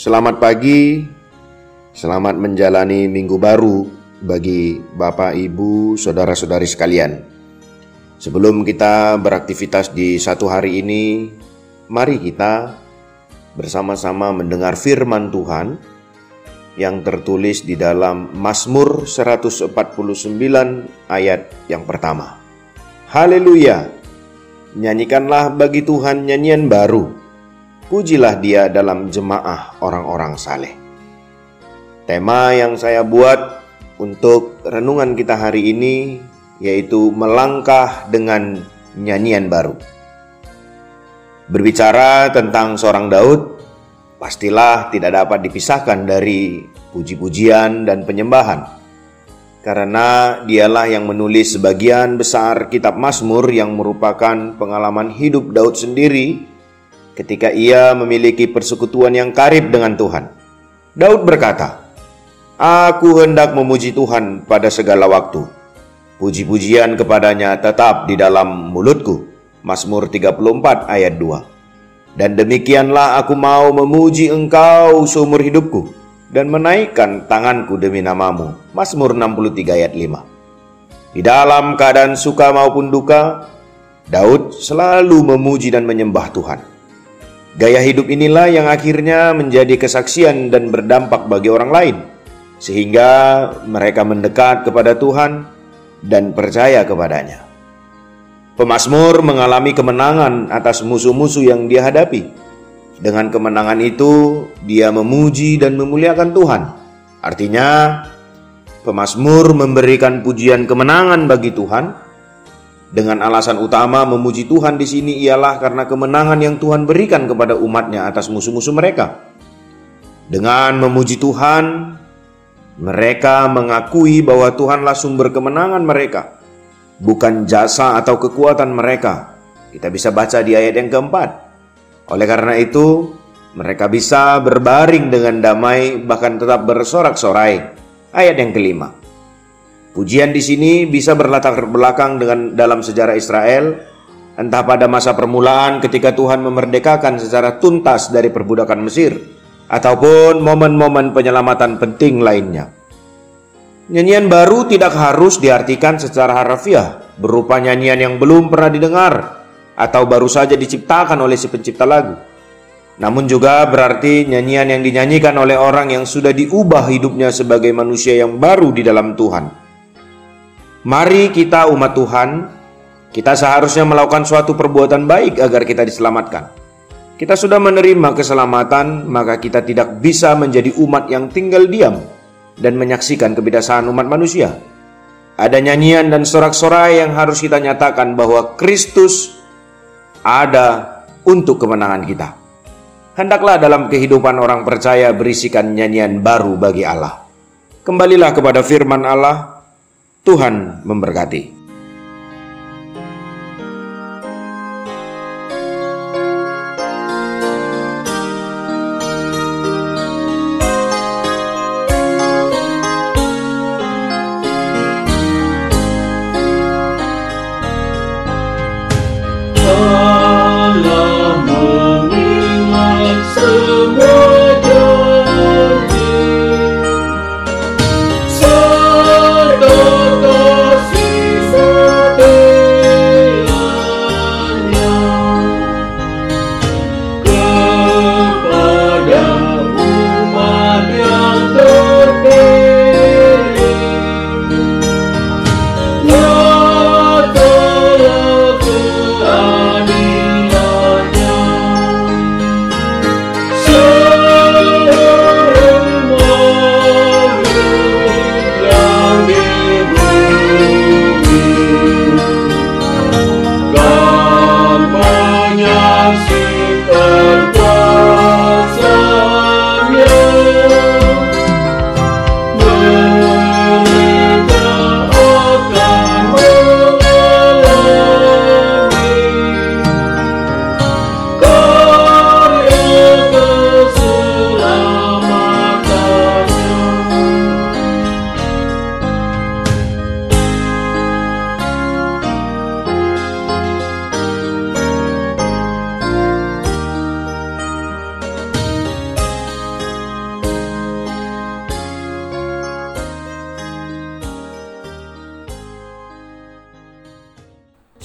Selamat pagi, selamat menjalani minggu baru bagi Bapak, Ibu, saudara-saudari sekalian. Sebelum kita beraktivitas di satu hari ini, mari kita bersama-sama mendengar firman Tuhan yang tertulis di dalam Mazmur 149 ayat yang pertama. Haleluya! Nyanyikanlah bagi Tuhan nyanyian baru. Pujilah dia dalam jemaah orang-orang saleh. Tema yang saya buat untuk renungan kita hari ini yaitu melangkah dengan nyanyian baru. Berbicara tentang seorang Daud, pastilah tidak dapat dipisahkan dari puji-pujian dan penyembahan. Karena dialah yang menulis sebagian besar kitab Mazmur yang merupakan pengalaman hidup Daud sendiri ketika ia memiliki persekutuan yang karib dengan Tuhan. Daud berkata, Aku hendak memuji Tuhan pada segala waktu. Puji-pujian kepadanya tetap di dalam mulutku. Mazmur 34 ayat 2. Dan demikianlah aku mau memuji engkau seumur hidupku dan menaikkan tanganku demi namamu. Mazmur 63 ayat 5. Di dalam keadaan suka maupun duka, Daud selalu memuji dan menyembah Tuhan. Gaya hidup inilah yang akhirnya menjadi kesaksian dan berdampak bagi orang lain, sehingga mereka mendekat kepada Tuhan dan percaya kepadanya. Pemasmur mengalami kemenangan atas musuh-musuh yang dia hadapi. Dengan kemenangan itu, dia memuji dan memuliakan Tuhan. Artinya, Pemasmur memberikan pujian kemenangan bagi Tuhan dengan alasan utama memuji Tuhan di sini ialah karena kemenangan yang Tuhan berikan kepada umatnya atas musuh-musuh mereka. Dengan memuji Tuhan, mereka mengakui bahwa Tuhanlah sumber kemenangan mereka, bukan jasa atau kekuatan mereka. Kita bisa baca di ayat yang keempat. Oleh karena itu, mereka bisa berbaring dengan damai bahkan tetap bersorak-sorai. Ayat yang kelima. Pujian di sini bisa berlatar belakang dengan dalam sejarah Israel, entah pada masa permulaan ketika Tuhan memerdekakan secara tuntas dari perbudakan Mesir, ataupun momen-momen penyelamatan penting lainnya. Nyanyian baru tidak harus diartikan secara harfiah, berupa nyanyian yang belum pernah didengar atau baru saja diciptakan oleh si pencipta lagu. Namun juga berarti nyanyian yang dinyanyikan oleh orang yang sudah diubah hidupnya sebagai manusia yang baru di dalam Tuhan. Mari kita umat Tuhan, kita seharusnya melakukan suatu perbuatan baik agar kita diselamatkan. Kita sudah menerima keselamatan, maka kita tidak bisa menjadi umat yang tinggal diam dan menyaksikan kebidasaan umat manusia. Ada nyanyian dan sorak-sorai yang harus kita nyatakan bahwa Kristus ada untuk kemenangan kita. Hendaklah dalam kehidupan orang percaya berisikan nyanyian baru bagi Allah. Kembalilah kepada firman Allah, Tuhan memberkati.